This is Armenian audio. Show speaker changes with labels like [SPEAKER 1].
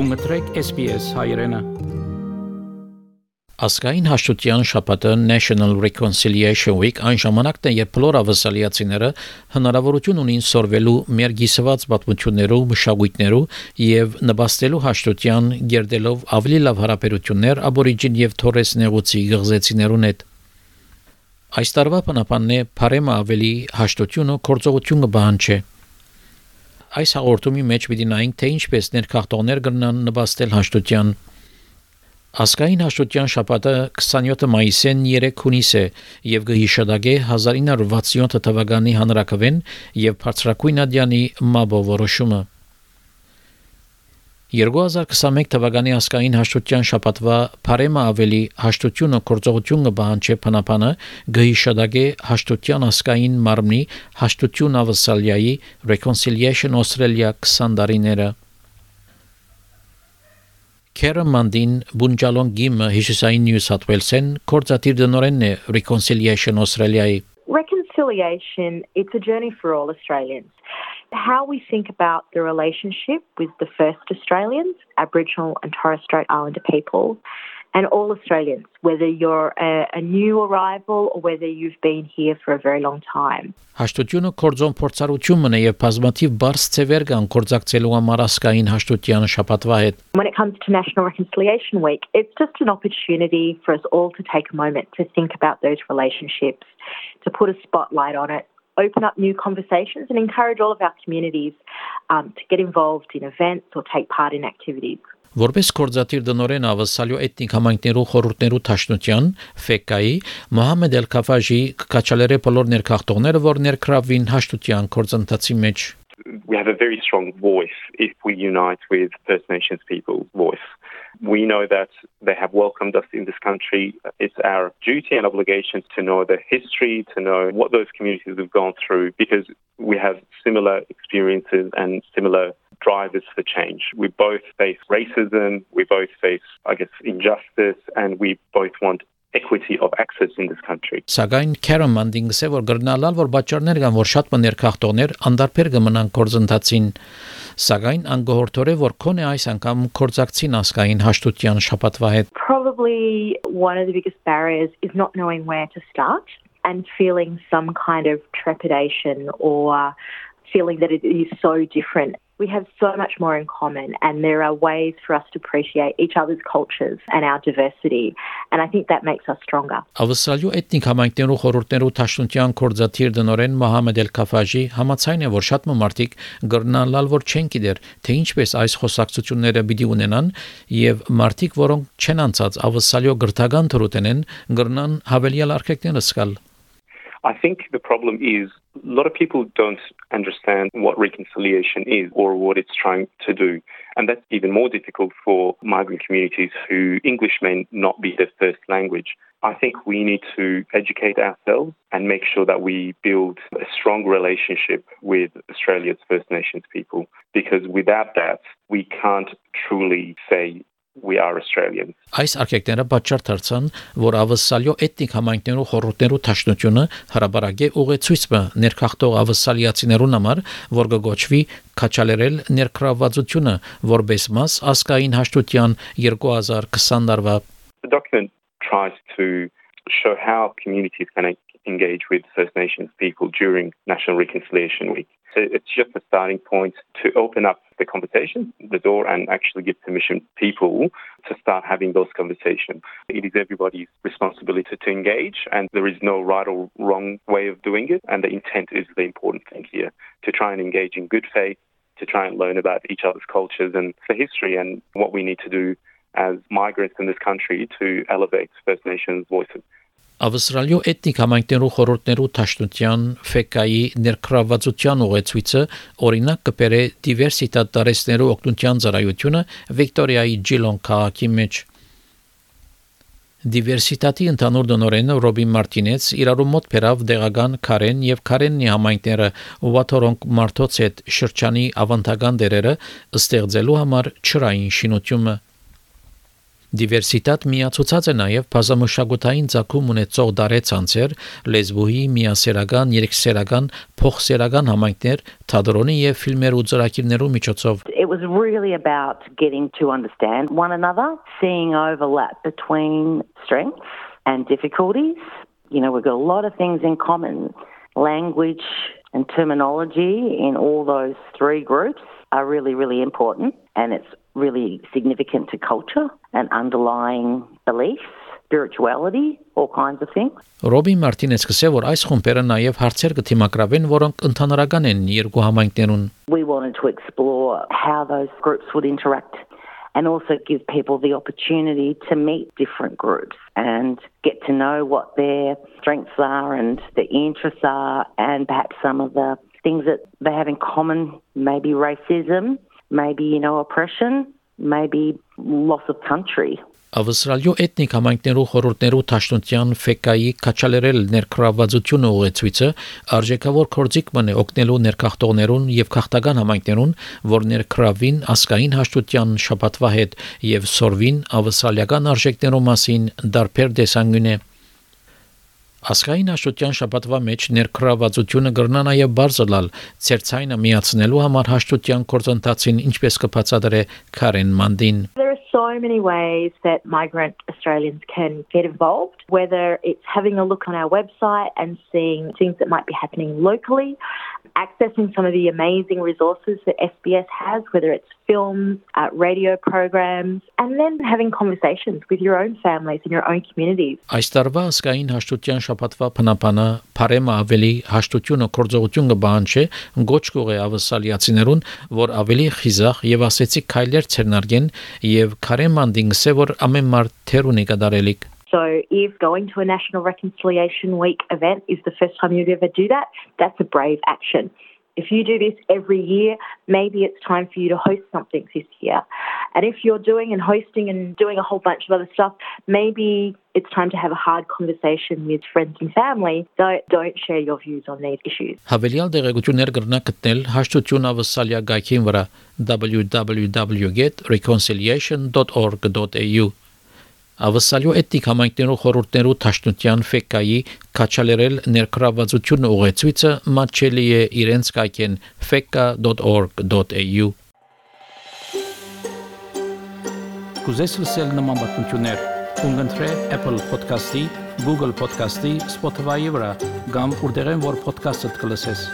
[SPEAKER 1] Դու մտրեք SPS հայրենը
[SPEAKER 2] Ասկային հաշտության շաբաթը National Reconciliation Week այն ժամանակն է, երբ բոլոր ավասալիացիները հնարավորություն ունին սորվելու մեր գիսված պատմություններով, մշակույթներով եւ նպաստելու հաշտության գերդելով ավելի լավ հարաբերություններ աբորիջին եւ թորես նեղուցի գղզեցիներուն հետ։ Այս տարվա բնապանն է բարեմը ավելի հաշտություն ու կորցողություն կբանչի։ Այս հաղորդումի մեջ պիտի նայենք, թե ինչպես ներքախտողներ կգնան նպաստել հաշտության Ասկային հաշտության շաբաթը 27 մայիսին 3 հունիս է եւ գհիշադագե 1967 թվականի հանրակրվեն եւ բարձրակույն ադյանի մաբո որոշումը 2021 թվականի ասկային հաշտության շաբաթվա բարեմը ավելի հաշտությունը կորցողությունը բանջե փնապանը գհիշադագե հաշտության ասկային մարմնի հաշտություն ավսալիայի Reconciliation Australia 20 տարիները Քերմանդին Բունջալոն գիմը հիշուսային Նյու Սաթ Ուելսեն կորցատիր դնորենն է Reconciliation Australia-ի
[SPEAKER 3] Reconciliation, it's a journey for all Australians. How we think about the relationship with the first Australians, Aboriginal and Torres Strait Islander people, and all Australians, whether you're a, a, new arrival or whether you've been here for a very long time.
[SPEAKER 2] Հաշտությունը կորձոն փորձառությունն է եւ բազմաթիվ բարձ ծևեր կան կորձակցելու համար ասկային հաշտության շաբաթվա հետ։
[SPEAKER 3] When it comes to National Reconciliation Week, it's just an opportunity for us all to take a moment to think about those relationships, to put a spotlight on it, open up new conversations and encourage all of our communities um, to get involved in events or take part in activities.
[SPEAKER 2] Որպես կորզատիր դնորեն ավասալյո էթնիկ համայնքներու խորհուրդներու Թաշնության ֆեկայի Մոհամեդ Էլ-Քաֆաժի կկաչալերը բոլոր ներքախտողները որ ներքրավին հաշտության կորզընթացի մեջ
[SPEAKER 4] We have a very strong voice if we unite with First Nations people's voice. We know that they have welcomed us in this country. It's our duty and obligation to know their history, to know what those communities have gone through, because we have similar experiences and similar drivers for change. We both face racism, we both face, I guess, injustice, and we both want equity of access in this country.
[SPEAKER 2] Սակայն Քերոմանդինգ սե որ գրնալալ որ բաճարներ կան որ շատ մներ քաղտողներ անդարբեր կմնան կորզընթացին սակայն անգողորթորե որ քոնե այս անգամ կորզակցին ասկային հաշտության շապատվա հետ
[SPEAKER 3] Probably one of the biggest barriers is not knowing where to start and feeling some kind of trepidation or feeling that it is so different we have so much more in common and there are ways for us to appreciate each other's cultures and our diversity and I think that makes us stronger.
[SPEAKER 2] Ավսալյու էթնիկ համայնքներու խորհուրդներու Թաշնության կորզաթիր դնորեն Մոհամեդ Էլ-Քաֆաժի համացայն է որ շատ մարդիկ գրնալալ որ չեն գիտեր թե ինչպես այս խոսակցությունները պիտի ունենան եւ մարդիկ որոնք չեն անցած ավսալյու գրթական թրուտենեն գրնան հավելյալ արկեկները սկալ
[SPEAKER 4] I think the problem is a lot of people don't understand what reconciliation is or what it's trying to do. And that's even more difficult for migrant communities who English may not be their first language. I think we need to educate ourselves and make sure that we build a strong relationship with Australia's First Nations people because without that, we can't truly say we are Australians.
[SPEAKER 2] Այս արկեկները պատճառ դարձան, որ ավսալյո էթնիկ համայնքներու խորհուրդներու ճաշնությունը հրաբարագե ուղեցույցը ներքախտող ավսալիացիներուն համար, որ կգոչվի քաչալերել ներքրավածությունը որբես մաս ասկային հաշտության 2020 տարվա
[SPEAKER 4] The document tries to show how communities can engage with First Nations people during National Reconciliation Week. So it's just a starting point to open up the conversation, the door, and actually give permission people to start having those conversations. It is everybody's responsibility to engage, and there is no right or wrong way of doing it. And the intent is the important thing here to try and engage in good faith, to try and learn about each other's cultures and the history and what we need to do as migrants in this country to elevate First Nations voices.
[SPEAKER 2] Ավստրալիո էթնիկ համայնքներու խորհուրդներու Թաշնության ֆեկայի ներքրավածության ուղեցույցը օրինակ կբերե դիվերսիտատ տարեցներու օգնության ծառայությունը Վիկտորիայի Ջիլոն քաղաքի մեջ Դիվերսիտատի ընդհանուր դնորենը Ռոբին Մարտինեց իրարու մոտ բերավ դեղական Կարեն եւ Կարենի համայնքները ովաթորոնք Մարտոց հետ շրջանի ավանդական դերերը ստեղծելու համար ճրային շինությունը Դիվերսիտատ միացուցած է նաև բազմամշակութային ցակում ունեցող դարեցանցեր, լեզվոյի, միասերական, երկսերական, փոխսերական համայնքներ, թատրոնի եւ ֆիլմեր ու ծրագիրներու միջոցով
[SPEAKER 5] It was really about getting to understand one another, seeing overlap between strengths and difficulties. You know, we've got a lot of things in common. Language and terminology in all those three groups are really, really important. And it's really significant to culture and underlying beliefs, spirituality, all kinds of things.
[SPEAKER 2] Ռոբի Մարտինես կսե որ այս խումբերը նաև հարցեր կթիմակրավեն, որոնք ընդհանրական են երկու համայնքներուն։
[SPEAKER 5] We wanted to explore how those groups would interact and also give people the opportunity to meet different groups and get to know what their strengths are and their interests are and perhaps some of the things that they have in common, maybe racism, maybe, you know, oppression, maybe loss of country.
[SPEAKER 2] Ավստրալիո էթնիկ համայնքներու խորհուրդներու Թաշտունտյան ֆեկայի կաչալերել ներքրավածությունը ուղեցույցը արժեքավոր կորձիկ մնե օգնելու ներքախտողներուն եւ քաղաքական համայնքներուն, որ ներքրավին ասկային հաշտության շաբաթվա հետ եւ սորվին ավստրալիական արժեքներու մասին դարբեր դեսանգուն է Ասկային հաշտության շաբաթվա մեջ ներքրավածությունը գրնա նաև բարձրալ ցերցայինը միացնելու համար հաշտության կորձընթացին ինչպես կբացատրե Քարեն Մանդին
[SPEAKER 3] so many ways that migrant Australians can get involved, whether it's having a look on our website and seeing things that might be happening locally, accessing some of the amazing resources that SBS has, whether it's films, uh, radio programs, and then having conversations with your own families and your own communities.
[SPEAKER 2] Այս տարվա ասկային հաշտության շաբաթվա փնապանը Փարեմը ավելի հաշտությունը կորձողություն կբանչե գոչ կողե ավսալիացիներուն, որ ավելի խիզախ եւ ասեցի քայլեր ցերնարգեն եւ Darelik.
[SPEAKER 3] So, if going to a National Reconciliation Week event is the first time you'd ever do that, that's a brave action. If you do this every year, maybe it's time for you to host something this year. And if you're doing and hosting and doing a whole bunch of other stuff, maybe it's time to have a hard conversation with friends and family that don't share your views on these issues.
[SPEAKER 2] Հավելյալ դեղեցություններ կրնա գտնել հաշտություն ավսալիա գայքին վրա www.getreconciliation.org.au Ավսալյո էթնիկ համայնքներու խորհուրդներու Թաշտունտյան ֆեկայի քաչալերել ներկրավածությունը ուղեցույցը մատչելի է իրենց կայքեն feka.org.au
[SPEAKER 1] Կուզես լսել նման բանություններ, կընտրե Apple Podcast-ի, Google Podcast-ի, Spotify-ի վրա, կամ որտեղեն որ podcast-ը կլսես։